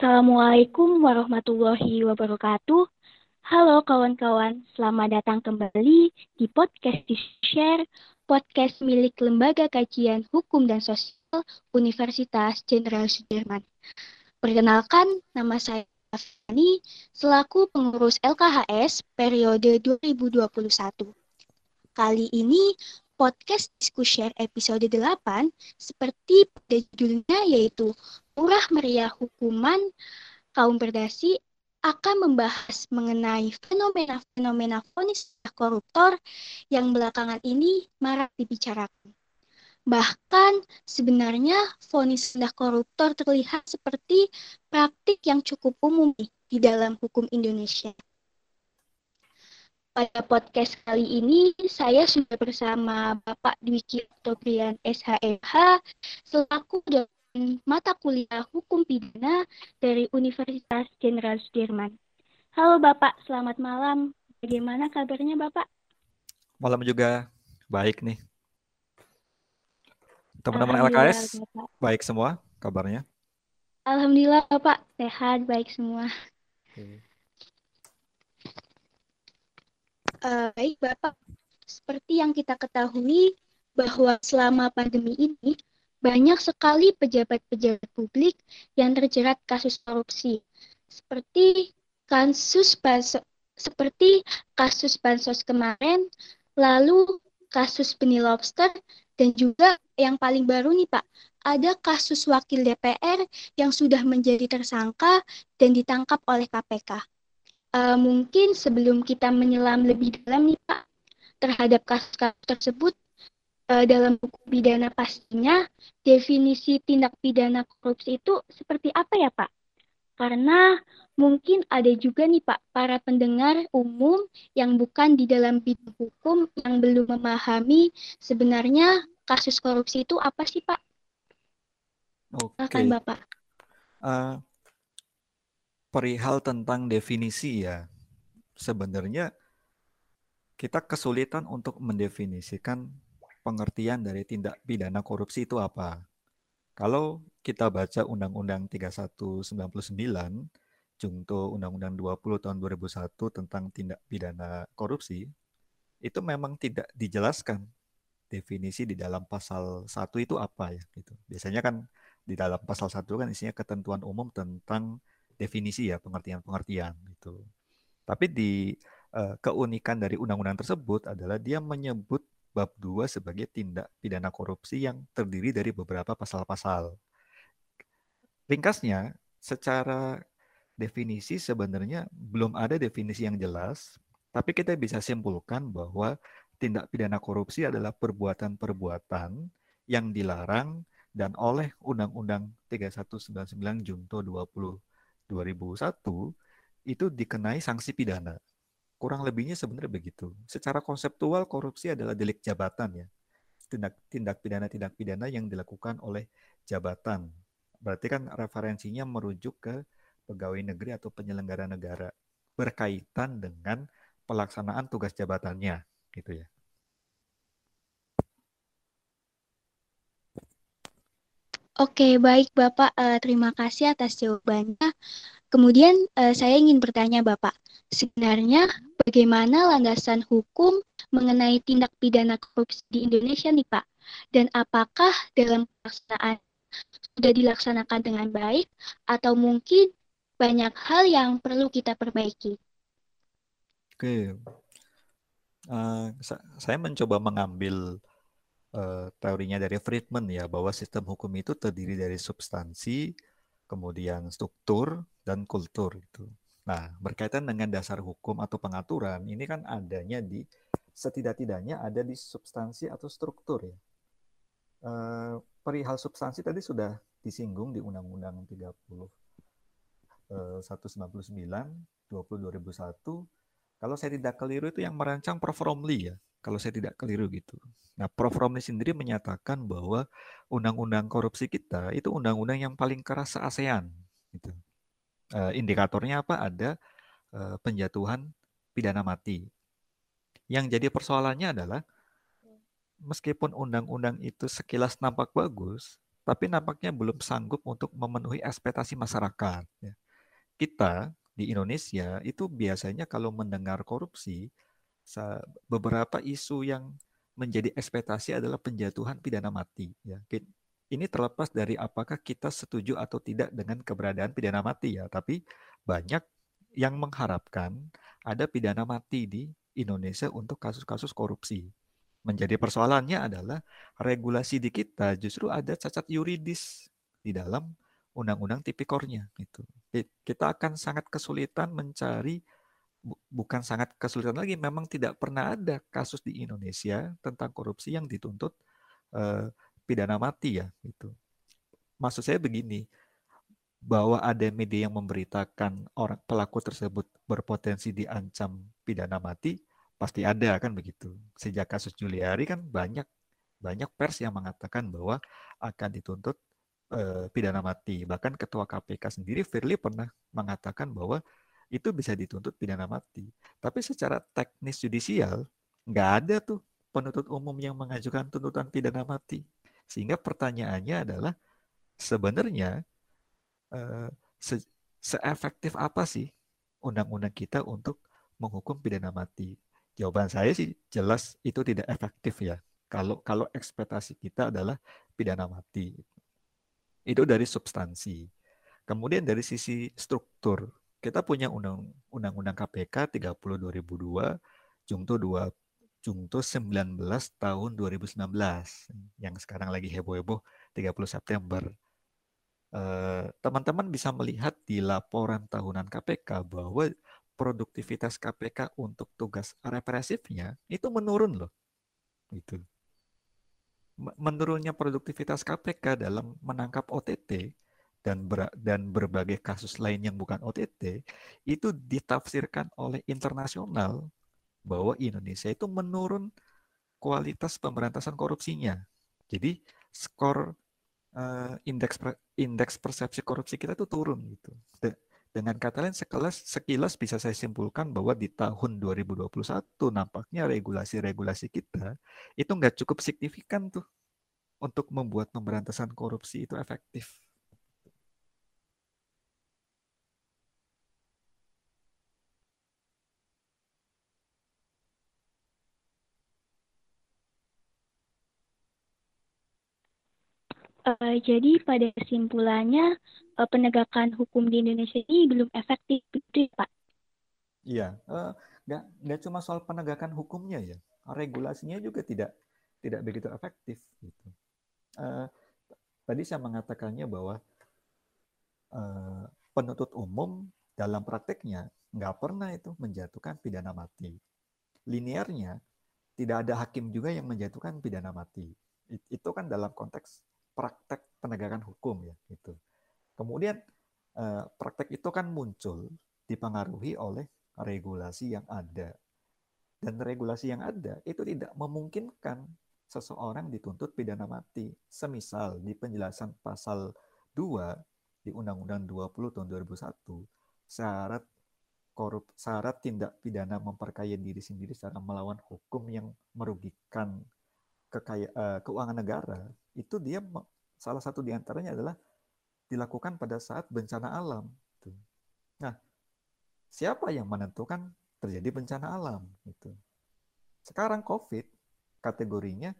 Assalamualaikum warahmatullahi wabarakatuh. Halo kawan-kawan, selamat datang kembali di podcast di Share, podcast milik Lembaga Kajian Hukum dan Sosial Universitas Jenderal Sudirman. Perkenalkan, nama saya Fani, selaku pengurus LKHS periode 2021. Kali ini podcast Diskushare episode 8 seperti pada judulnya yaitu Murah Meriah Hukuman Kaum Berdasi akan membahas mengenai fenomena-fenomena vonis koruptor yang belakangan ini marak dibicarakan. Bahkan sebenarnya vonis koruptor terlihat seperti praktik yang cukup umum di dalam hukum Indonesia. Pada podcast kali ini, saya sudah bersama Bapak Dwiki Oktobrian SHMH, selaku mata kuliah Hukum Pidana dari Universitas Jenderal Sudirman. Halo Bapak, selamat malam. Bagaimana kabarnya Bapak? Malam juga, baik nih. Teman-teman LKS, Bapak. baik semua kabarnya? Alhamdulillah Bapak, sehat, baik semua. Oke. Uh, baik Bapak, seperti yang kita ketahui bahwa selama pandemi ini banyak sekali pejabat-pejabat publik yang terjerat kasus korupsi. Seperti kasus bansos, seperti kasus bansos kemarin, lalu kasus benih lobster dan juga yang paling baru nih Pak, ada kasus wakil DPR yang sudah menjadi tersangka dan ditangkap oleh KPK. Uh, mungkin sebelum kita menyelam lebih dalam nih Pak terhadap kasus-kasus tersebut uh, dalam buku pidana pastinya definisi tindak pidana korupsi itu seperti apa ya Pak? Karena mungkin ada juga nih Pak para pendengar umum yang bukan di dalam bidang hukum yang belum memahami sebenarnya kasus korupsi itu apa sih Pak? Oke. Okay. Bapak. Uh, perihal tentang definisi ya, sebenarnya kita kesulitan untuk mendefinisikan pengertian dari tindak pidana korupsi itu apa. Kalau kita baca Undang-Undang 3199, Jungto Undang-Undang 20 tahun 2001 tentang tindak pidana korupsi, itu memang tidak dijelaskan definisi di dalam pasal 1 itu apa ya gitu. Biasanya kan di dalam pasal 1 kan isinya ketentuan umum tentang definisi ya pengertian-pengertian gitu. Tapi di uh, keunikan dari undang-undang tersebut adalah dia menyebut bab 2 sebagai tindak pidana korupsi yang terdiri dari beberapa pasal-pasal. Ringkasnya, secara definisi sebenarnya belum ada definisi yang jelas, tapi kita bisa simpulkan bahwa tindak pidana korupsi adalah perbuatan-perbuatan yang dilarang dan oleh Undang-Undang 3199 Junto 20 2001 itu dikenai sanksi pidana. Kurang lebihnya sebenarnya begitu. Secara konseptual korupsi adalah delik jabatan ya. Tindak tindak pidana tindak pidana yang dilakukan oleh jabatan. Berarti kan referensinya merujuk ke pegawai negeri atau penyelenggara negara berkaitan dengan pelaksanaan tugas jabatannya gitu ya. Oke, baik Bapak. Uh, terima kasih atas jawabannya. Kemudian uh, saya ingin bertanya Bapak, sebenarnya bagaimana landasan hukum mengenai tindak pidana korupsi di Indonesia nih Pak? Dan apakah dalam pelaksanaan sudah dilaksanakan dengan baik atau mungkin banyak hal yang perlu kita perbaiki? Oke, uh, saya mencoba mengambil uh, teorinya dari Friedman ya bahwa sistem hukum itu terdiri dari substansi, kemudian struktur dan kultur itu. Nah, berkaitan dengan dasar hukum atau pengaturan, ini kan adanya di setidak-tidaknya ada di substansi atau struktur ya. Uh, perihal substansi tadi sudah disinggung di Undang-Undang 30 uh, 199 20 2001 kalau saya tidak keliru itu yang merancang Prof. Ya, kalau saya tidak keliru gitu. Nah, Prof. Sendiri menyatakan bahwa undang-undang korupsi kita itu undang-undang yang paling keras se-ASEAN. Gitu. Uh, indikatornya apa? Ada uh, penjatuhan pidana mati. Yang jadi persoalannya adalah meskipun undang-undang itu sekilas nampak bagus, tapi nampaknya belum sanggup untuk memenuhi ekspektasi masyarakat. Ya. Kita di Indonesia itu biasanya kalau mendengar korupsi, beberapa isu yang menjadi ekspektasi adalah penjatuhan pidana mati. Ya. Ini terlepas dari apakah kita setuju atau tidak dengan keberadaan pidana mati ya, tapi banyak yang mengharapkan ada pidana mati di Indonesia untuk kasus-kasus korupsi. Menjadi persoalannya adalah regulasi di kita justru ada cacat yuridis di dalam undang-undang tipikornya gitu. Kita akan sangat kesulitan mencari bukan sangat kesulitan lagi, memang tidak pernah ada kasus di Indonesia tentang korupsi yang dituntut uh, pidana mati ya gitu. Maksud saya begini, bahwa ada media yang memberitakan orang pelaku tersebut berpotensi diancam pidana mati, pasti ada kan begitu. Sejak kasus Juliari kan banyak banyak pers yang mengatakan bahwa akan dituntut uh, pidana mati. Bahkan ketua KPK sendiri Firly pernah mengatakan bahwa itu bisa dituntut pidana mati. Tapi secara teknis judicial nggak ada tuh penuntut umum yang mengajukan tuntutan pidana mati. Sehingga pertanyaannya adalah sebenarnya uh, se seefektif apa sih undang-undang kita untuk menghukum pidana mati? Jawaban saya sih jelas itu tidak efektif ya. Kalau kalau ekspektasi kita adalah pidana mati. Itu dari substansi. Kemudian dari sisi struktur, kita punya undang-undang KPK 30 2002, Jungto 2 Jungto 19 tahun 2019 yang sekarang lagi heboh-heboh 30 September. Eh, teman-teman bisa melihat di laporan tahunan KPK bahwa produktivitas KPK untuk tugas represifnya itu menurun loh. Gitu. Menurunnya produktivitas KPK dalam menangkap OTT dan ber, dan berbagai kasus lain yang bukan OTT itu ditafsirkan oleh internasional bahwa Indonesia itu menurun kualitas pemberantasan korupsinya. Jadi skor uh, indeks indeks persepsi korupsi kita itu turun gitu. Dengan kata lain, sekilas, sekilas bisa saya simpulkan bahwa di tahun 2021 nampaknya regulasi-regulasi kita itu nggak cukup signifikan tuh untuk membuat pemberantasan korupsi itu efektif. Uh, jadi pada kesimpulannya uh, penegakan hukum di Indonesia ini belum efektif, gitu ya, Pak? Iya, uh, nggak nggak cuma soal penegakan hukumnya ya, regulasinya juga tidak tidak begitu efektif. Gitu. Uh, tadi saya mengatakannya bahwa uh, penuntut umum dalam prakteknya nggak pernah itu menjatuhkan pidana mati. Linearnya tidak ada hakim juga yang menjatuhkan pidana mati. Itu kan dalam konteks praktek penegakan hukum ya gitu. Kemudian eh, praktek itu kan muncul dipengaruhi oleh regulasi yang ada. Dan regulasi yang ada itu tidak memungkinkan seseorang dituntut pidana mati. Semisal di penjelasan pasal 2 di Undang-Undang 20 tahun 2001, syarat korup syarat tindak pidana memperkaya diri sendiri secara melawan hukum yang merugikan kekaya, uh, keuangan negara itu dia salah satu di antaranya adalah dilakukan pada saat bencana alam. Nah, siapa yang menentukan terjadi bencana alam? Itu. Sekarang COVID kategorinya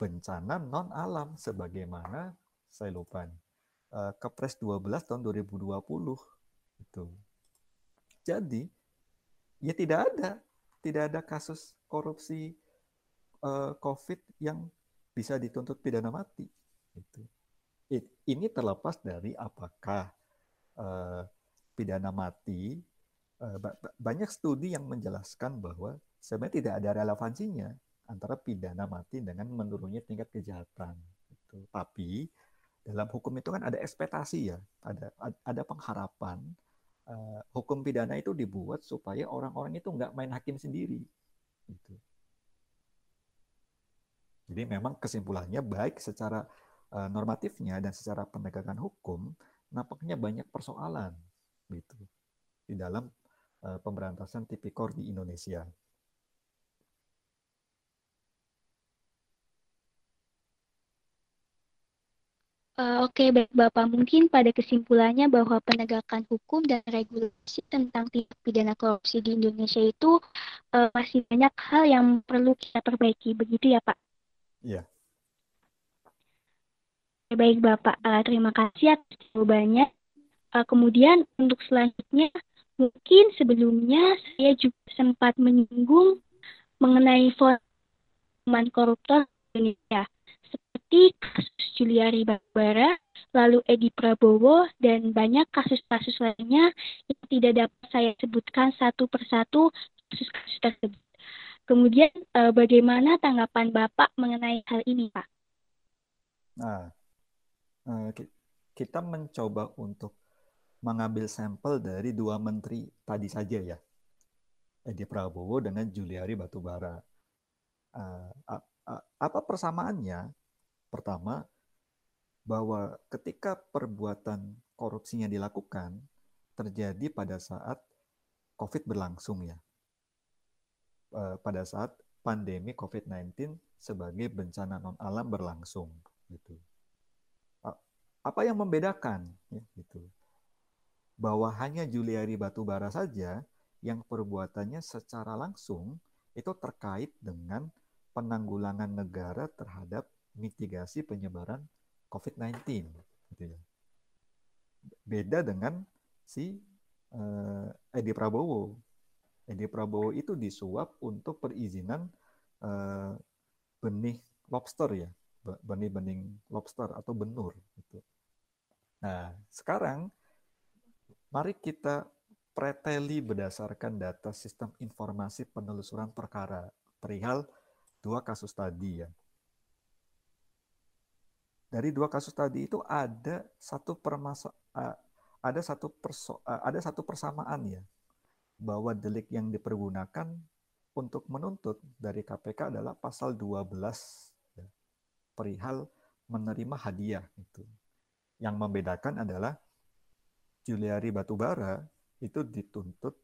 bencana non alam sebagaimana saya lupa uh, Kepres 12 tahun 2020 itu. Jadi ya tidak ada tidak ada kasus korupsi uh, COVID yang bisa dituntut pidana mati. Gitu. Ini terlepas dari apakah uh, pidana mati uh, banyak studi yang menjelaskan bahwa sebenarnya tidak ada relevansinya antara pidana mati dengan menurunnya tingkat kejahatan. Gitu. Tapi dalam hukum itu kan ada ekspektasi ya, ada ada pengharapan uh, hukum pidana itu dibuat supaya orang-orang itu nggak main hakim sendiri. Gitu. Jadi memang kesimpulannya baik secara uh, normatifnya dan secara penegakan hukum nampaknya banyak persoalan gitu di dalam uh, pemberantasan tipikor di Indonesia. Uh, Oke, baik Bapak. Mungkin pada kesimpulannya bahwa penegakan hukum dan regulasi tentang tindak pidana korupsi di Indonesia itu uh, masih banyak hal yang perlu kita perbaiki. Begitu ya, Pak? Iya. Baik, Bapak. Uh, terima kasih atas jawabannya. Uh, kemudian untuk selanjutnya, mungkin sebelumnya saya juga sempat menyinggung mengenai forum koruptor Indonesia seperti kasus Juliari Babara, lalu Edi Prabowo, dan banyak kasus-kasus lainnya yang tidak dapat saya sebutkan satu persatu kasus-kasus tersebut. Kemudian eh, bagaimana tanggapan Bapak mengenai hal ini, Pak? Nah, eh, kita mencoba untuk mengambil sampel dari dua menteri tadi saja ya, Edi Prabowo dengan Juliari Batubara. Eh, apa persamaannya? Pertama, bahwa ketika perbuatan korupsinya dilakukan, terjadi pada saat COVID berlangsung ya. Eh, pada saat pandemi COVID-19 sebagai bencana non-alam berlangsung. Gitu. Apa yang membedakan? Ya, gitu. Bahwa hanya Juliari Batubara saja yang perbuatannya secara langsung itu terkait dengan penanggulangan negara terhadap mitigasi penyebaran COVID-19 gitu ya. Beda dengan si uh, Edi Prabowo. Edi Prabowo itu disuap untuk perizinan uh, benih lobster ya, benih-benih lobster atau benur gitu. Nah, sekarang mari kita preteli berdasarkan data sistem informasi penelusuran perkara perihal dua kasus tadi ya dari dua kasus tadi itu ada satu permasa ada satu perso ada satu persamaan ya bahwa delik yang dipergunakan untuk menuntut dari KPK adalah pasal 12 ya, perihal menerima hadiah itu. Yang membedakan adalah Juliari Batubara itu dituntut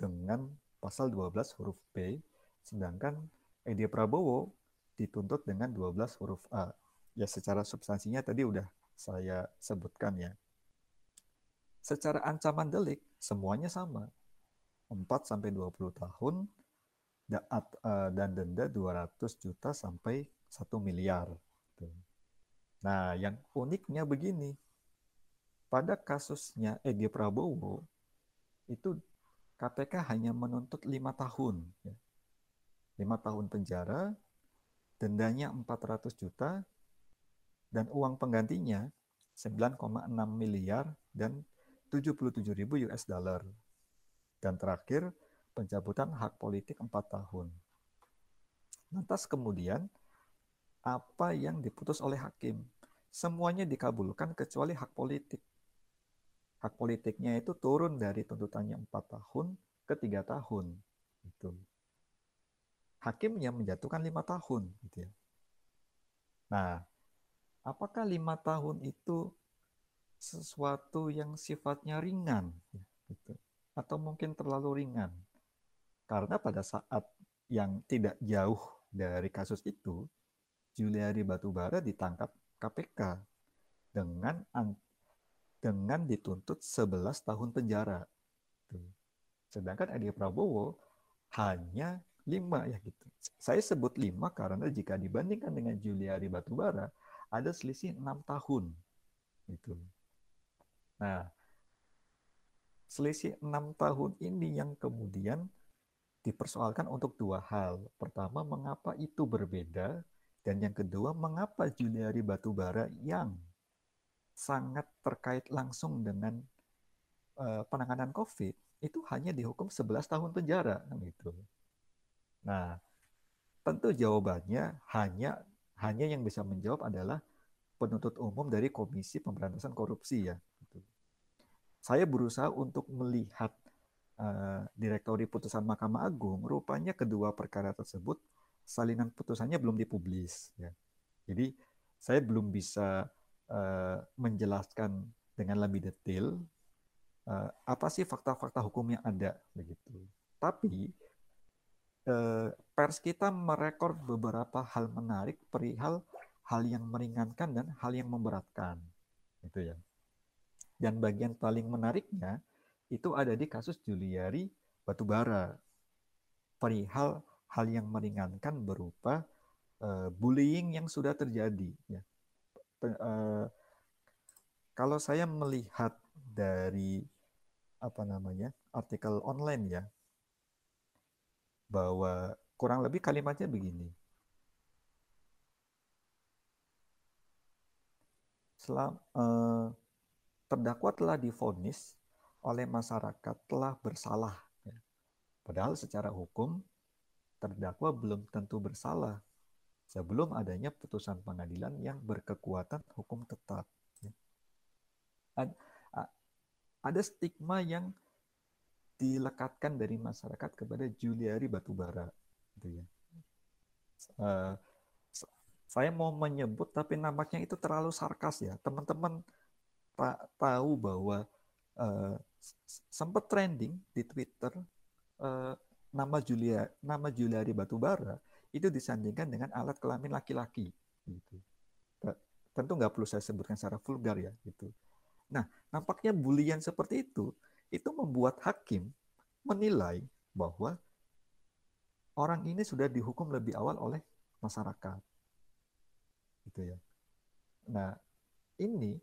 dengan pasal 12 huruf B, sedangkan Edi Prabowo dituntut dengan 12 huruf A ya secara substansinya tadi udah saya sebutkan ya. Secara ancaman delik semuanya sama. 4 sampai 20 tahun eh, dan denda 200 juta sampai 1 miliar. Nah, yang uniknya begini. Pada kasusnya Edi Prabowo itu KPK hanya menuntut lima tahun. Ya. Lima tahun penjara, dendanya 400 juta, dan uang penggantinya 9,6 miliar dan 77 ribu US dollar. Dan terakhir, pencabutan hak politik 4 tahun. Lantas kemudian, apa yang diputus oleh hakim? Semuanya dikabulkan kecuali hak politik. Hak politiknya itu turun dari tuntutannya 4 tahun ke 3 tahun. Itu. Hakimnya menjatuhkan lima tahun. Gitu ya. Nah, apakah lima tahun itu sesuatu yang sifatnya ringan, gitu, atau mungkin terlalu ringan? Karena pada saat yang tidak jauh dari kasus itu, Juliari Batubara ditangkap KPK dengan dengan dituntut 11 tahun penjara. Sedangkan Edi Prabowo hanya lima ya gitu. Saya sebut lima karena jika dibandingkan dengan Juliari Batubara, ada selisih enam tahun. Gitu. Nah, selisih enam tahun ini yang kemudian dipersoalkan untuk dua hal. Pertama, mengapa itu berbeda? Dan yang kedua, mengapa Juliari Batubara yang sangat terkait langsung dengan uh, penanganan COVID itu hanya dihukum 11 tahun penjara gitu. Nah, tentu jawabannya hanya hanya yang bisa menjawab adalah penuntut umum dari Komisi Pemberantasan Korupsi ya. Gitu. Saya berusaha untuk melihat uh, direktori putusan Mahkamah Agung, rupanya kedua perkara tersebut salinan putusannya belum dipublis. Ya. Jadi saya belum bisa uh, menjelaskan dengan lebih detail uh, apa sih fakta-fakta hukum yang ada begitu. Tapi pers kita merekor beberapa hal menarik perihal hal yang meringankan dan hal yang memberatkan. Itu ya. Dan bagian paling menariknya itu ada di kasus Juliari Batubara. Perihal hal yang meringankan berupa uh, bullying yang sudah terjadi. Ya. Uh, kalau saya melihat dari apa namanya artikel online ya, bahwa kurang lebih kalimatnya begini. Selam, eh, terdakwa telah difonis oleh masyarakat telah bersalah. Ya. Padahal secara hukum terdakwa belum tentu bersalah sebelum adanya putusan pengadilan yang berkekuatan hukum tetap. Ya. Ada stigma yang dilekatkan dari masyarakat kepada Juliari Batubara. Gitu ya. Uh, saya mau menyebut tapi nampaknya itu terlalu sarkas ya. Teman-teman tahu bahwa uh, sempat trending di Twitter uh, nama Julia nama Juliari Batubara itu disandingkan dengan alat kelamin laki-laki gitu. Tentu nggak perlu saya sebutkan secara vulgar ya gitu. Nah, nampaknya bulian seperti itu itu membuat hakim menilai bahwa orang ini sudah dihukum lebih awal oleh masyarakat. Gitu ya. Nah, ini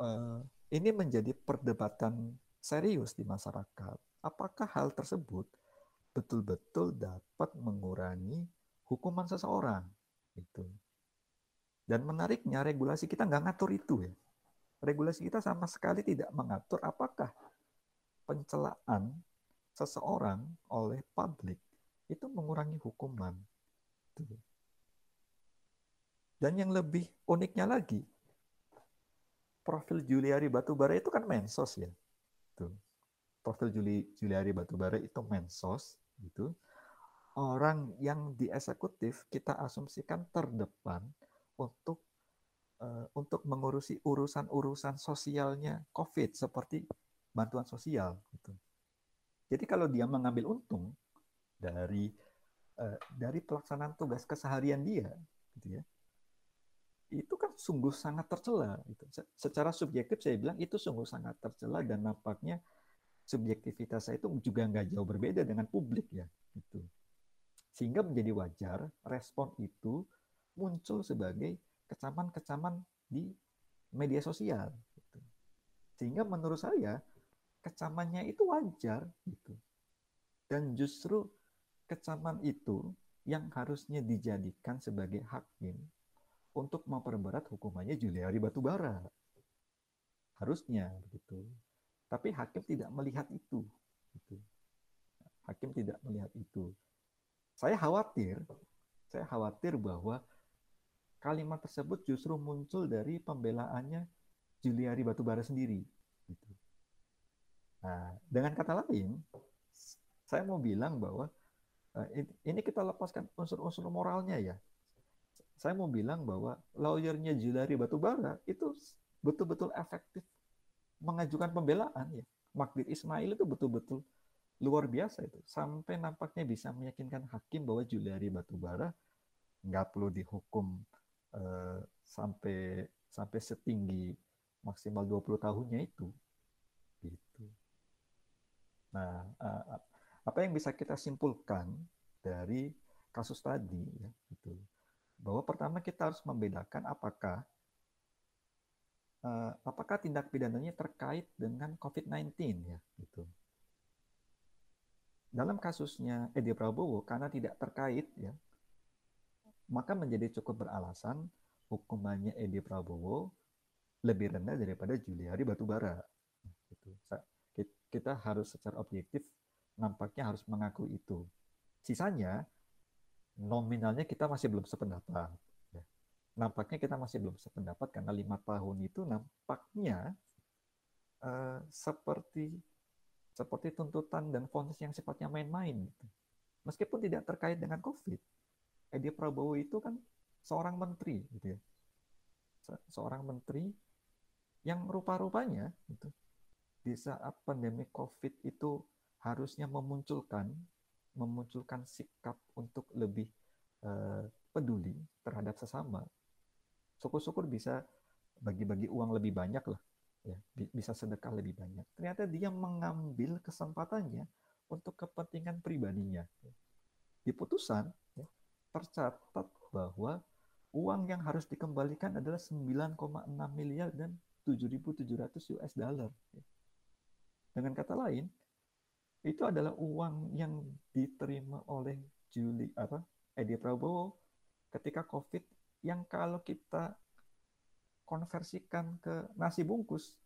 uh, ini menjadi perdebatan serius di masyarakat. Apakah hal tersebut betul-betul dapat mengurangi hukuman seseorang? Itu. Dan menariknya regulasi kita nggak ngatur itu ya regulasi kita sama sekali tidak mengatur apakah pencelaan seseorang oleh publik itu mengurangi hukuman. Dan yang lebih uniknya lagi, profil Juliari Batubara itu kan mensos ya. Tuh. Profil Juli, Juliari Batubara itu mensos gitu. Orang yang di eksekutif kita asumsikan terdepan untuk Eh, untuk mengurusi urusan-urusan sosialnya COVID seperti bantuan sosial. Gitu. Jadi kalau dia mengambil untung dari uh, dari pelaksanaan tugas keseharian dia, gitu ya, itu kan sungguh sangat tercela. Gitu. Secara subjektif saya bilang itu sungguh sangat tercela dan nampaknya subjektivitas saya itu juga nggak jauh berbeda dengan publik ya. Gitu. Sehingga menjadi wajar respon itu muncul sebagai kecaman-kecaman di media sosial. Gitu. Sehingga menurut saya kecamannya itu wajar gitu. Dan justru kecaman itu yang harusnya dijadikan sebagai hakim untuk memperberat hukumannya Juliari Batubara. Harusnya begitu. Tapi hakim tidak melihat itu. Gitu. Hakim tidak melihat itu. Saya khawatir, saya khawatir bahwa kalimat tersebut justru muncul dari pembelaannya Juliari Batubara sendiri. Gitu. Nah, dengan kata lain, saya mau bilang bahwa eh, ini kita lepaskan unsur-unsur moralnya ya. Saya mau bilang bahwa lawyernya Juliari Batubara itu betul-betul efektif mengajukan pembelaan ya. Magdir Ismail itu betul-betul luar biasa itu. Sampai nampaknya bisa meyakinkan hakim bahwa Juliari Batubara nggak perlu dihukum Eh, sampai sampai setinggi maksimal 20 tahunnya itu gitu. Nah, apa yang bisa kita simpulkan dari kasus tadi ya gitu. Bahwa pertama kita harus membedakan apakah uh, apakah tindak pidananya terkait dengan COVID-19 ya gitu. Dalam kasusnya Edi Prabowo karena tidak terkait ya maka menjadi cukup beralasan hukumannya Edi Prabowo lebih rendah daripada Juliari Batubara. Gitu. Kita harus secara objektif nampaknya harus mengakui itu. Sisanya nominalnya kita masih belum sependapat. Ya. Nampaknya kita masih belum sependapat karena lima tahun itu nampaknya uh, seperti seperti tuntutan dan vonis yang sifatnya main-main. Gitu. Meskipun tidak terkait dengan COVID Edi Prabowo itu kan seorang menteri gitu ya. seorang menteri yang rupa-rupanya gitu, di saat pandemi COVID itu harusnya memunculkan memunculkan sikap untuk lebih uh, peduli terhadap sama. Syukur-syukur bisa bagi-bagi uang lebih banyak lah, ya bisa sedekah lebih banyak. Ternyata dia mengambil kesempatannya untuk kepentingan pribadinya. Di putusan ya, tercatat bahwa uang yang harus dikembalikan adalah 9,6 miliar dan 7.700 US dollar. Dengan kata lain, itu adalah uang yang diterima oleh Juli apa Edi Prabowo ketika COVID yang kalau kita konversikan ke nasi bungkus,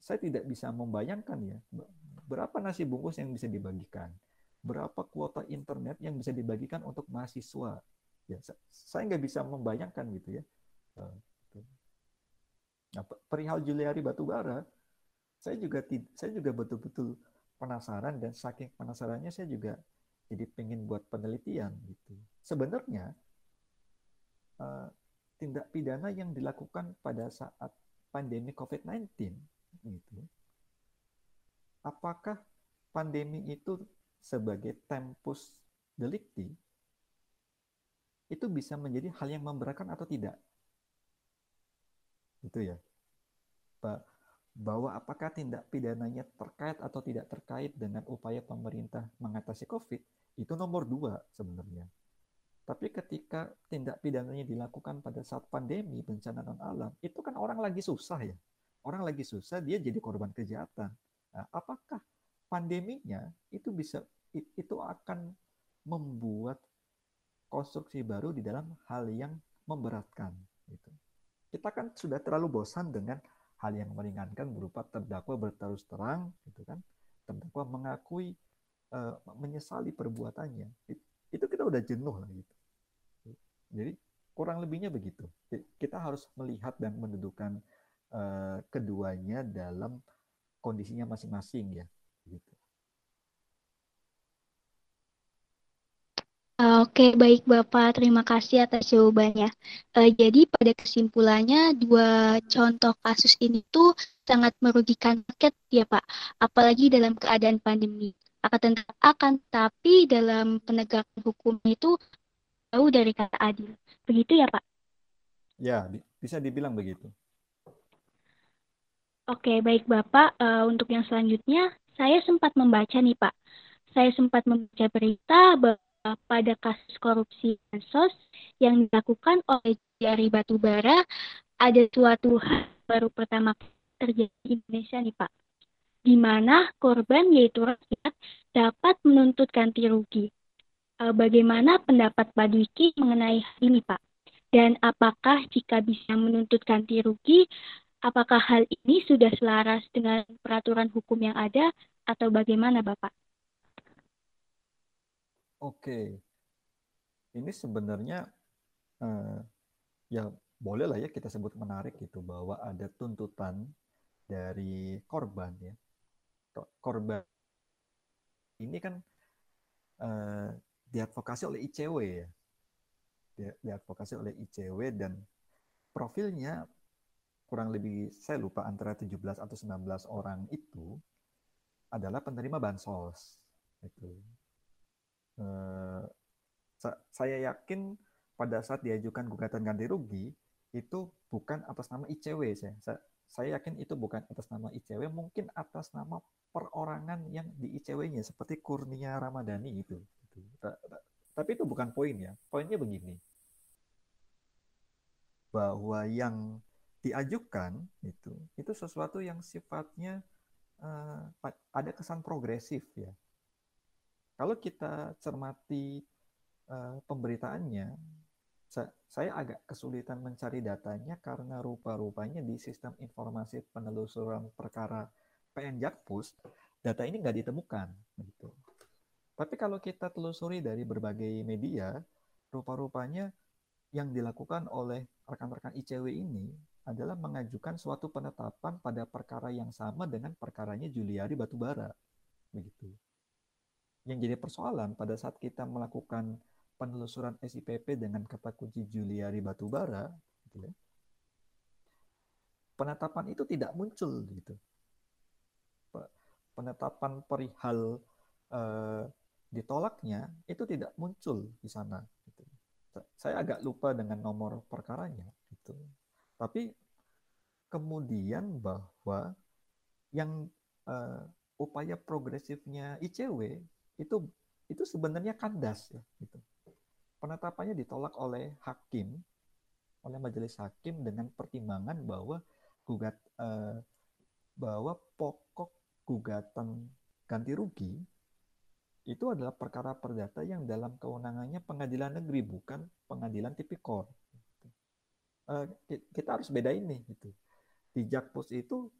saya tidak bisa membayangkan ya berapa nasi bungkus yang bisa dibagikan, berapa kuota internet yang bisa dibagikan untuk mahasiswa. Ya, saya nggak bisa membayangkan gitu ya. Eh, gitu. Nah, perihal Juliari Batubara, saya juga saya juga betul-betul penasaran dan saking penasarannya saya juga jadi pengen buat penelitian gitu. Sebenarnya uh, tindak pidana yang dilakukan pada saat pandemi COVID-19 gitu. Apakah pandemi itu sebagai tempus delicti itu bisa menjadi hal yang memberatkan atau tidak? Itu ya. Pak bahwa apakah tindak pidananya terkait atau tidak terkait dengan upaya pemerintah mengatasi COVID itu nomor dua sebenarnya. Tapi ketika tindak pidananya dilakukan pada saat pandemi bencana non alam, itu kan orang lagi susah ya. Orang lagi susah, dia jadi korban kejahatan. Nah, apakah pandeminya itu bisa itu akan membuat konstruksi baru di dalam hal yang memberatkan? Gitu. Kita kan sudah terlalu bosan dengan hal yang meringankan berupa terdakwa berterus terang gitu kan. Terdakwa mengakui uh, menyesali perbuatannya. Itu kita udah jenuh lah gitu. Jadi kurang lebihnya begitu. Kita harus melihat dan mendudukan uh, keduanya dalam kondisinya masing-masing ya gitu Oke, baik Bapak. Terima kasih atas jawabannya. Uh, jadi pada kesimpulannya dua contoh kasus ini tuh sangat merugikan rakyat ya Pak. Apalagi dalam keadaan pandemi. Akan akan tapi dalam penegakan hukum itu jauh dari kata adil. Begitu ya Pak? Ya, bisa dibilang begitu. Oke, baik Bapak. Uh, untuk yang selanjutnya, saya sempat membaca nih Pak. Saya sempat membaca berita bahwa pada kasus korupsi bansos yang dilakukan oleh Jari Batubara ada suatu hal baru pertama terjadi di Indonesia nih Pak, di mana korban yaitu rakyat dapat menuntut ganti rugi. E, bagaimana pendapat Pak Dwiki mengenai hal ini Pak? Dan apakah jika bisa menuntut ganti rugi, apakah hal ini sudah selaras dengan peraturan hukum yang ada atau bagaimana Bapak? Oke, ini sebenarnya eh, ya boleh lah ya kita sebut menarik gitu bahwa ada tuntutan dari korban ya. Korban ini kan eh, diadvokasi oleh ICW ya, diadvokasi oleh ICW dan profilnya kurang lebih saya lupa antara 17 atau 19 orang itu adalah penerima bansos itu Eh, saya yakin pada saat diajukan gugatan ganti rugi itu bukan atas nama ICW saya. Saya yakin itu bukan atas nama ICW, mungkin atas nama perorangan yang di ICW-nya seperti Kurnia Ramadhani itu. Tapi itu bukan poin ya. Poinnya begini. Bahwa yang diajukan itu itu sesuatu yang sifatnya uh, ada kesan progresif ya kalau kita cermati uh, pemberitaannya, saya agak kesulitan mencari datanya karena rupa-rupanya di sistem informasi penelusuran perkara PN Jakpus, data ini nggak ditemukan. Gitu. Tapi kalau kita telusuri dari berbagai media, rupa-rupanya yang dilakukan oleh rekan-rekan ICW ini adalah mengajukan suatu penetapan pada perkara yang sama dengan perkaranya Juliari Batubara. Begitu yang jadi persoalan pada saat kita melakukan penelusuran SIPP dengan kata kunci Juliari Batubara, gitu ya, penetapan itu tidak muncul gitu. Penetapan perihal eh, ditolaknya itu tidak muncul di sana. Gitu. saya agak lupa dengan nomor perkaranya gitu. Tapi kemudian bahwa yang uh, upaya progresifnya ICW itu itu sebenarnya kandas ya gitu. Penetapannya ditolak oleh hakim oleh majelis hakim dengan pertimbangan bahwa gugat uh, bahwa pokok gugatan ganti rugi itu adalah perkara perdata yang dalam kewenangannya pengadilan negeri bukan pengadilan tipikor. Uh, kita harus beda ini gitu. Di Jakpus itu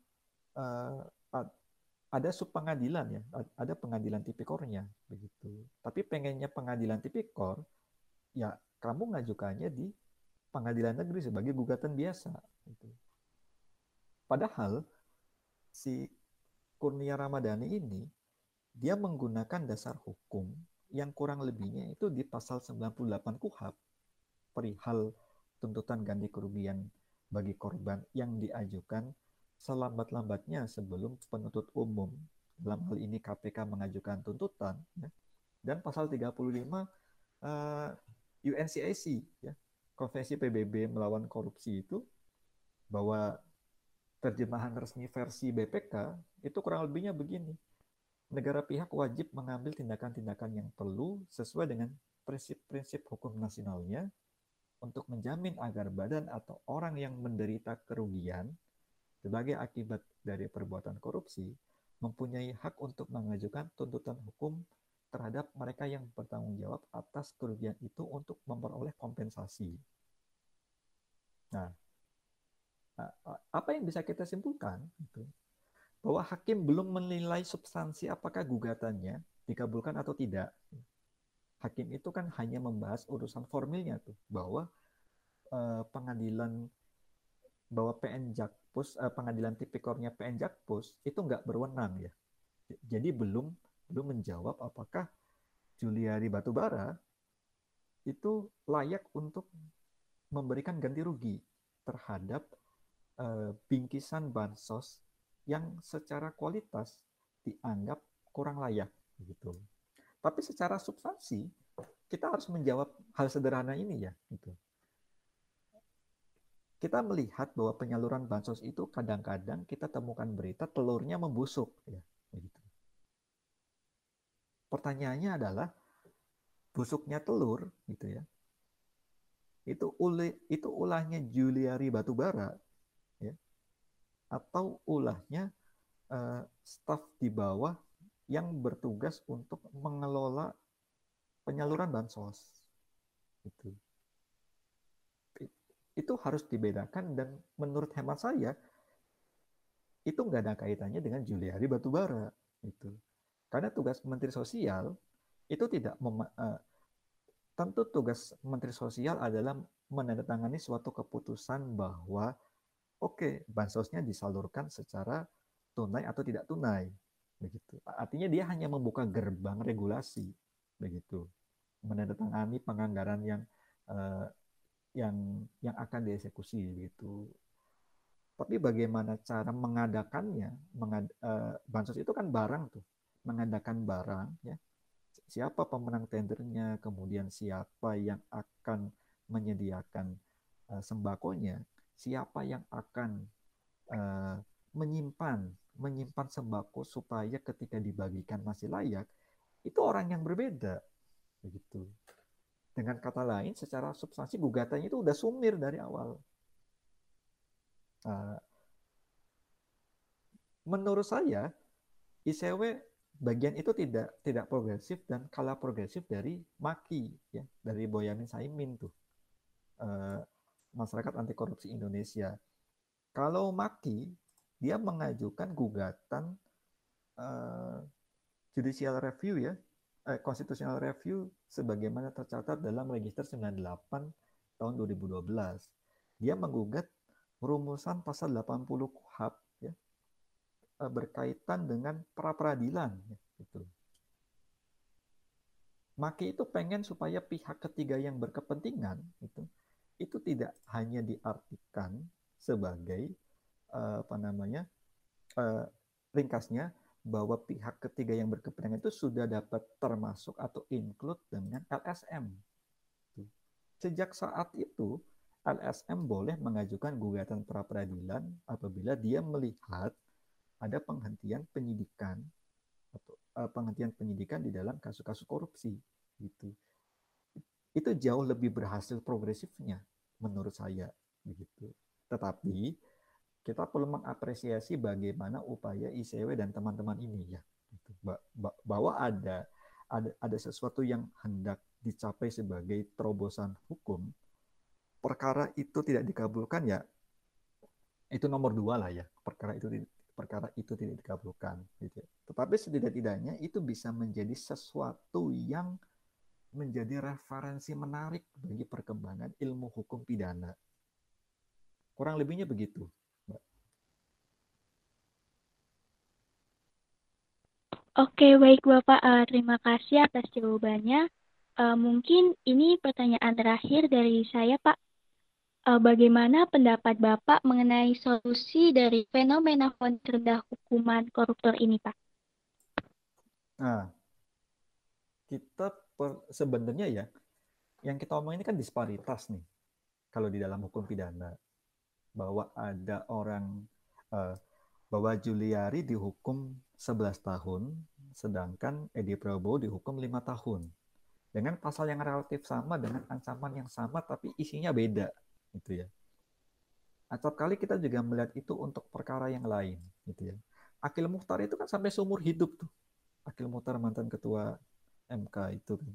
uh, ada subpengadilan ya, ada pengadilan tipikornya begitu. Tapi pengennya pengadilan tipikor ya kamu ngajukannya di pengadilan negeri sebagai gugatan biasa gitu. Padahal si Kurnia Ramadhani ini dia menggunakan dasar hukum yang kurang lebihnya itu di pasal 98 KUHAP perihal tuntutan ganti kerugian bagi korban yang diajukan selambat-lambatnya sebelum penuntut umum dalam hal ini KPK mengajukan tuntutan ya. dan pasal 35 uh, UNCIC ya konvensi PBB melawan korupsi itu bahwa terjemahan resmi versi BPK itu kurang lebihnya begini negara pihak wajib mengambil tindakan-tindakan yang perlu sesuai dengan prinsip-prinsip hukum nasionalnya untuk menjamin agar badan atau orang yang menderita kerugian sebagai akibat dari perbuatan korupsi mempunyai hak untuk mengajukan tuntutan hukum terhadap mereka yang bertanggung jawab atas kerugian itu untuk memperoleh kompensasi. Nah, apa yang bisa kita simpulkan? Gitu bahwa hakim belum menilai substansi apakah gugatannya dikabulkan atau tidak. Hakim itu kan hanya membahas urusan formilnya tuh bahwa eh, pengadilan bahwa PN Jakpus eh, pengadilan tipikornya PN Jakpus itu nggak berwenang ya. Jadi belum belum menjawab apakah Juliari Batubara itu layak untuk memberikan ganti rugi terhadap eh, bingkisan bansos yang secara kualitas dianggap kurang layak gitu. Tapi secara substansi kita harus menjawab hal sederhana ini ya gitu. Kita melihat bahwa penyaluran bansos itu kadang-kadang kita temukan berita telurnya membusuk ya begitu. Pertanyaannya adalah busuknya telur gitu ya. Itu uli, itu ulahnya Juliari Batubara atau ulahnya uh, staf di bawah yang bertugas untuk mengelola penyaluran bansos. Itu. Itu harus dibedakan dan menurut hemat saya itu nggak ada kaitannya dengan Juliari Batubara. Itu. Karena tugas Menteri Sosial itu tidak mem uh, tentu tugas Menteri Sosial adalah menandatangani suatu keputusan bahwa oke bansosnya disalurkan secara tunai atau tidak tunai begitu artinya dia hanya membuka gerbang regulasi begitu menandatangani penganggaran yang uh, yang yang akan dieksekusi begitu. Tapi bagaimana cara mengadakannya? Mengad, uh, bansos itu kan barang tuh. Mengadakan barang ya. Siapa pemenang tendernya? Kemudian siapa yang akan menyediakan uh, sembakonya? Siapa yang akan uh, menyimpan menyimpan sembako supaya ketika dibagikan masih layak itu orang yang berbeda begitu dengan kata lain secara substansi gugatannya itu udah sumir dari awal uh, menurut saya ICW bagian itu tidak tidak progresif dan kalah progresif dari Maki ya dari Boyamin Saimin tuh uh, Masyarakat Anti Korupsi Indonesia. Kalau Maki, dia mengajukan gugatan uh, judicial review ya, eh, constitutional review sebagaimana tercatat dalam Register 98 tahun 2012. Dia menggugat rumusan pasal 80 KUHAP ya, eh, berkaitan dengan pra peradilan ya, gitu. Maki itu pengen supaya pihak ketiga yang berkepentingan itu itu tidak hanya diartikan sebagai uh, apa namanya uh, ringkasnya bahwa pihak ketiga yang berkepentingan itu sudah dapat termasuk atau include dengan LSM. sejak saat itu LSM boleh mengajukan gugatan pra peradilan apabila dia melihat ada penghentian penyidikan atau uh, penghentian penyidikan di dalam kasus-kasus korupsi gitu. Itu jauh lebih berhasil progresifnya menurut saya begitu. Tetapi kita perlu mengapresiasi bagaimana upaya ICW dan teman-teman ini ya gitu. bahwa ada ada ada sesuatu yang hendak dicapai sebagai terobosan hukum perkara itu tidak dikabulkan ya itu nomor dua lah ya perkara itu perkara itu tidak dikabulkan gitu. Tetapi setidak-tidaknya itu bisa menjadi sesuatu yang menjadi referensi menarik bagi perkembangan ilmu hukum pidana. Kurang lebihnya begitu. Oke, baik Bapak. Uh, terima kasih atas jawabannya. Uh, mungkin ini pertanyaan terakhir dari saya, Pak. Uh, bagaimana pendapat Bapak mengenai solusi dari fenomena rendah hukuman koruptor ini, Pak? Nah, kita per, sebenarnya ya, yang kita omong ini kan disparitas nih. Kalau di dalam hukum pidana, bahwa ada orang uh, bahwa Juliari dihukum 11 tahun, sedangkan Edi Prabowo dihukum 5 tahun. Dengan pasal yang relatif sama, dengan ancaman yang sama, tapi isinya beda. Gitu ya. Acap kali kita juga melihat itu untuk perkara yang lain. Gitu ya. Akil Muhtar itu kan sampai seumur hidup tuh. Akil Muhtar mantan ketua MK itu kan.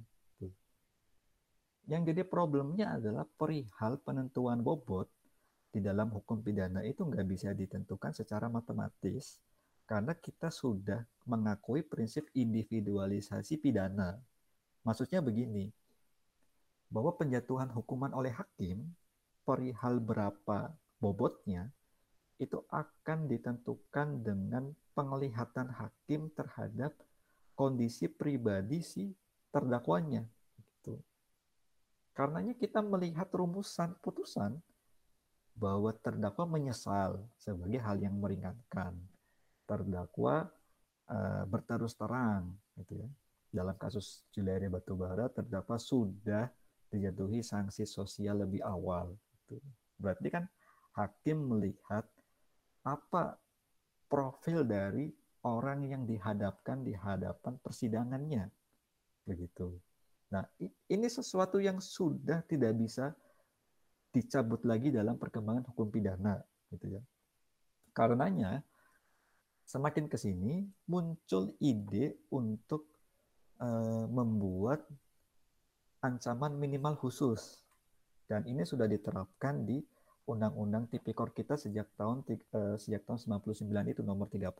Yang jadi problemnya adalah perihal penentuan bobot di dalam hukum pidana itu nggak bisa ditentukan secara matematis karena kita sudah mengakui prinsip individualisasi pidana. Maksudnya begini, bahwa penjatuhan hukuman oleh hakim perihal berapa bobotnya itu akan ditentukan dengan penglihatan hakim terhadap kondisi pribadi si terdakwanya. Gitu. Karenanya kita melihat rumusan putusan bahwa terdakwa menyesal sebagai hal yang meringankan. Terdakwa uh, berterus terang, gitu ya. Dalam kasus Juliari Batubara, terdakwa sudah dijatuhi sanksi sosial lebih awal. Gitu. Berarti kan hakim melihat apa profil dari orang yang dihadapkan di hadapan persidangannya, begitu. Nah, ini sesuatu yang sudah tidak bisa dicabut lagi dalam perkembangan hukum pidana gitu ya. Karenanya semakin ke sini muncul ide untuk uh, membuat ancaman minimal khusus dan ini sudah diterapkan di Undang-Undang Tipikor kita sejak tahun uh, sejak tahun 99 itu nomor 31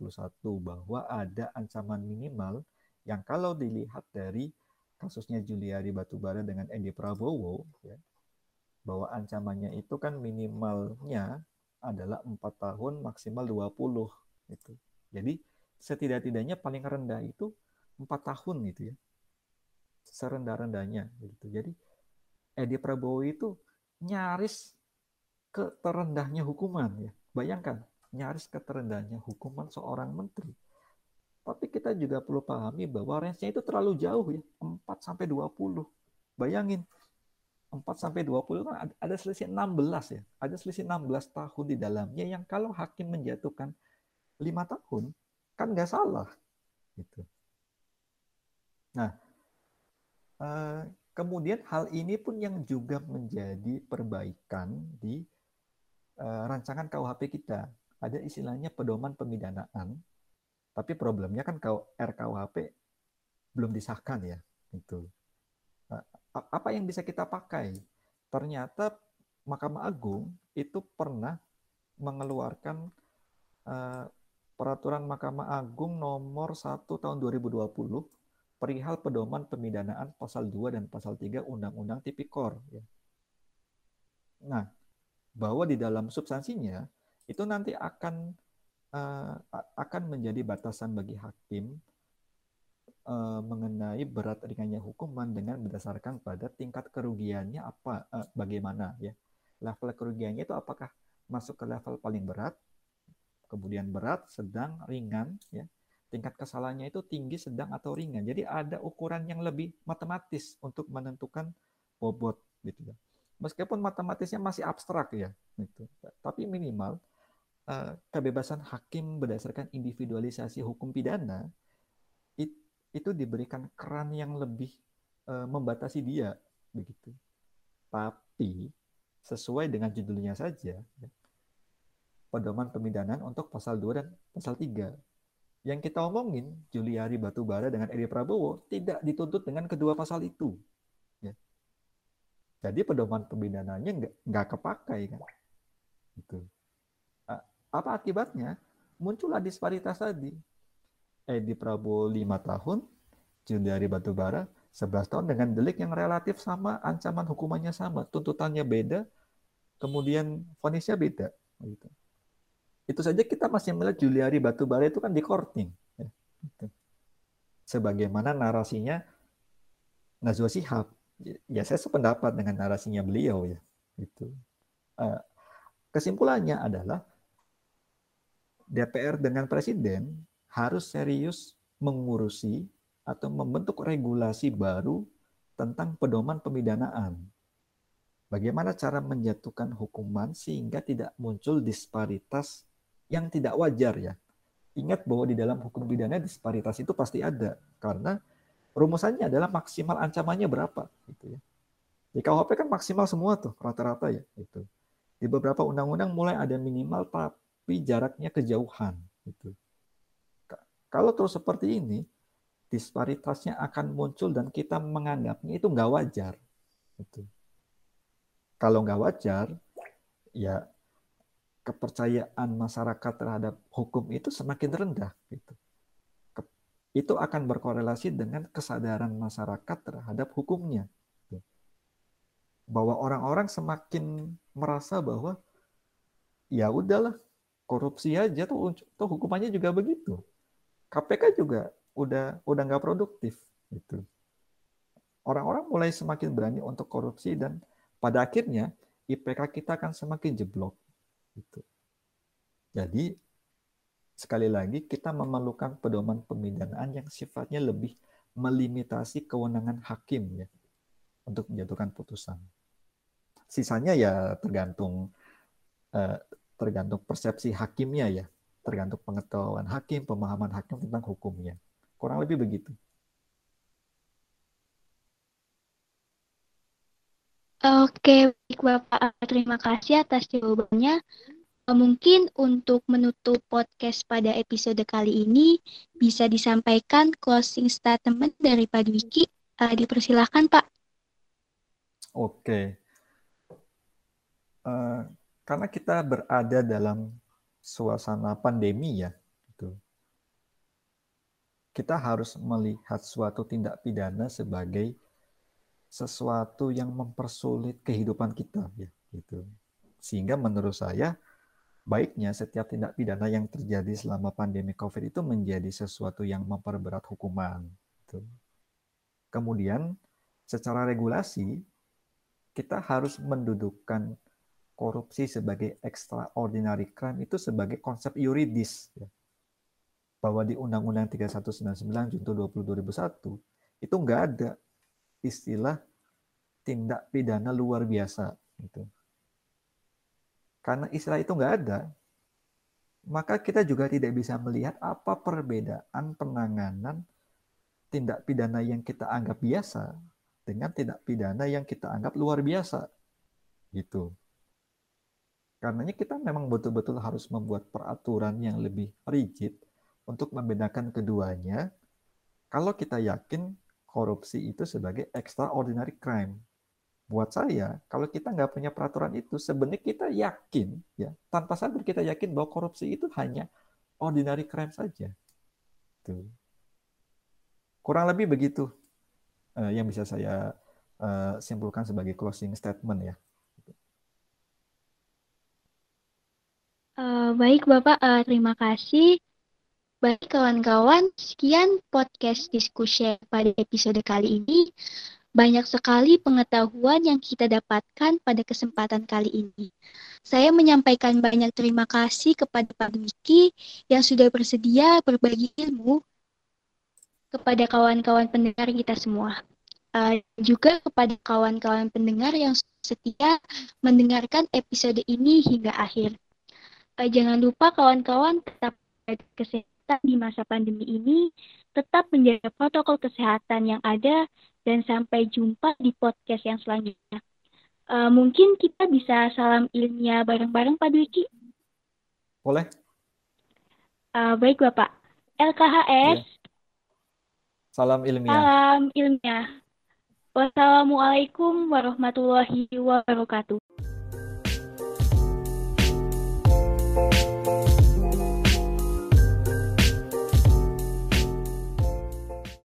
bahwa ada ancaman minimal yang kalau dilihat dari kasusnya Juliari Batubara dengan Edi Prabowo ya, bahwa ancamannya itu kan minimalnya adalah empat tahun maksimal 20 itu. Jadi setidak-tidaknya paling rendah itu empat tahun gitu ya. Serendah-rendahnya gitu. Jadi Edi Prabowo itu nyaris ke terendahnya hukuman ya. Bayangkan, nyaris ke terendahnya hukuman seorang menteri. Tapi kita juga perlu pahami bahwa range-nya itu terlalu jauh ya, 4 sampai 20. Bayangin, 4 sampai 20 kan ada selisih 16 ya. Ada selisih 16 tahun di dalamnya yang kalau hakim menjatuhkan 5 tahun kan nggak salah gitu. Nah, eh, kemudian hal ini pun yang juga menjadi perbaikan di eh, rancangan KUHP kita. Ada istilahnya pedoman pemidanaan, tapi problemnya kan kalau RKUHP belum disahkan ya, itu apa yang bisa kita pakai? Ternyata Mahkamah Agung itu pernah mengeluarkan uh, peraturan Mahkamah Agung nomor 1 tahun 2020 perihal pedoman pemidanaan pasal 2 dan pasal 3 Undang-Undang Tipikor. Ya. Nah, bahwa di dalam substansinya itu nanti akan uh, akan menjadi batasan bagi hakim uh, mengenai berat ringannya hukuman dengan berdasarkan pada tingkat kerugiannya apa uh, bagaimana ya level kerugiannya itu apakah masuk ke level paling berat kemudian berat sedang ringan ya tingkat kesalahannya itu tinggi sedang atau ringan jadi ada ukuran yang lebih matematis untuk menentukan bobot gitu ya meskipun matematisnya masih abstrak ya, gitu. tapi minimal uh, kebebasan hakim berdasarkan individualisasi hukum pidana it, itu diberikan keran yang lebih uh, membatasi dia, begitu. Tapi sesuai dengan judulnya saja, ya, pedoman pemidanan untuk pasal 2 dan pasal 3. Yang kita omongin, Juliari Batubara dengan Edi Prabowo tidak dituntut dengan kedua pasal itu. Jadi pedoman pemidananya nggak kepakai kan. Itu. Apa akibatnya? Muncullah disparitas tadi. Edi Prabowo 5 tahun, Juliari Batubara 11 tahun dengan delik yang relatif sama, ancaman hukumannya sama, tuntutannya beda, kemudian vonisnya beda. Gitu. Itu saja kita masih melihat Juliari Batubara itu kan di courting. Ya. Gitu. Sebagaimana narasinya Najwa Shihab ya saya sependapat dengan narasinya beliau ya itu uh, kesimpulannya adalah DPR dengan presiden harus serius mengurusi atau membentuk regulasi baru tentang pedoman pemidanaan. Bagaimana cara menjatuhkan hukuman sehingga tidak muncul disparitas yang tidak wajar ya. Ingat bahwa di dalam hukum pidana disparitas itu pasti ada karena rumusannya adalah maksimal ancamannya berapa gitu ya. Di KUHP kan maksimal semua tuh rata-rata ya itu. Di beberapa undang-undang mulai ada minimal tapi jaraknya kejauhan gitu. Kalau terus seperti ini, disparitasnya akan muncul dan kita menganggapnya itu nggak wajar. Gitu. Kalau nggak wajar, ya kepercayaan masyarakat terhadap hukum itu semakin rendah. Gitu itu akan berkorelasi dengan kesadaran masyarakat terhadap hukumnya. Bahwa orang-orang semakin merasa bahwa ya udahlah korupsi aja tuh, tuh hukumannya juga begitu. KPK juga udah udah nggak produktif gitu. Orang-orang mulai semakin berani untuk korupsi dan pada akhirnya IPK kita akan semakin jeblok gitu. Jadi sekali lagi kita memerlukan pedoman pemidanaan yang sifatnya lebih melimitasi kewenangan hakim ya untuk menjatuhkan putusan. Sisanya ya tergantung eh, tergantung persepsi hakimnya ya, tergantung pengetahuan hakim, pemahaman hakim tentang hukumnya. Kurang lebih begitu. Oke, baik Bapak. Terima kasih atas jawabannya. Mungkin untuk menutup podcast pada episode kali ini bisa disampaikan closing statement dari Pak Dwiki. Uh, dipersilahkan Pak. Oke. Uh, karena kita berada dalam suasana pandemi ya, gitu. kita harus melihat suatu tindak pidana sebagai sesuatu yang mempersulit kehidupan kita ya, gitu. Sehingga menurut saya baiknya setiap tindak pidana yang terjadi selama pandemi COVID itu menjadi sesuatu yang memperberat hukuman. Gitu. Kemudian, secara regulasi, kita harus mendudukkan korupsi sebagai extraordinary crime itu sebagai konsep yuridis. Ya. Bahwa di Undang-Undang 3199 Junto 20 2001 itu nggak ada istilah tindak pidana luar biasa. Gitu karena istilah itu nggak ada, maka kita juga tidak bisa melihat apa perbedaan penanganan tindak pidana yang kita anggap biasa dengan tindak pidana yang kita anggap luar biasa. Gitu. Karenanya kita memang betul-betul harus membuat peraturan yang lebih rigid untuk membedakan keduanya kalau kita yakin korupsi itu sebagai extraordinary crime buat saya, kalau kita nggak punya peraturan itu, sebenarnya kita yakin, ya tanpa sadar kita yakin bahwa korupsi itu hanya ordinary crime saja. Tuh. Kurang lebih begitu uh, yang bisa saya uh, simpulkan sebagai closing statement ya. Uh, baik Bapak, uh, terima kasih. Baik kawan-kawan, sekian podcast diskusi pada episode kali ini. Banyak sekali pengetahuan yang kita dapatkan pada kesempatan kali ini. Saya menyampaikan banyak terima kasih kepada Pak Dwiki yang sudah bersedia berbagi ilmu kepada kawan-kawan pendengar kita semua. uh, juga kepada kawan-kawan pendengar yang setia mendengarkan episode ini hingga akhir. Uh, jangan lupa kawan-kawan tetap kesehatan di masa pandemi ini, tetap menjaga protokol kesehatan yang ada, dan sampai jumpa di podcast yang selanjutnya. Uh, mungkin kita bisa salam ilmiah bareng-bareng Pak Dwiki? Boleh. Uh, baik Bapak. LKHS. Ya. Salam ilmiah. Salam ilmiah. Wassalamualaikum warahmatullahi wabarakatuh.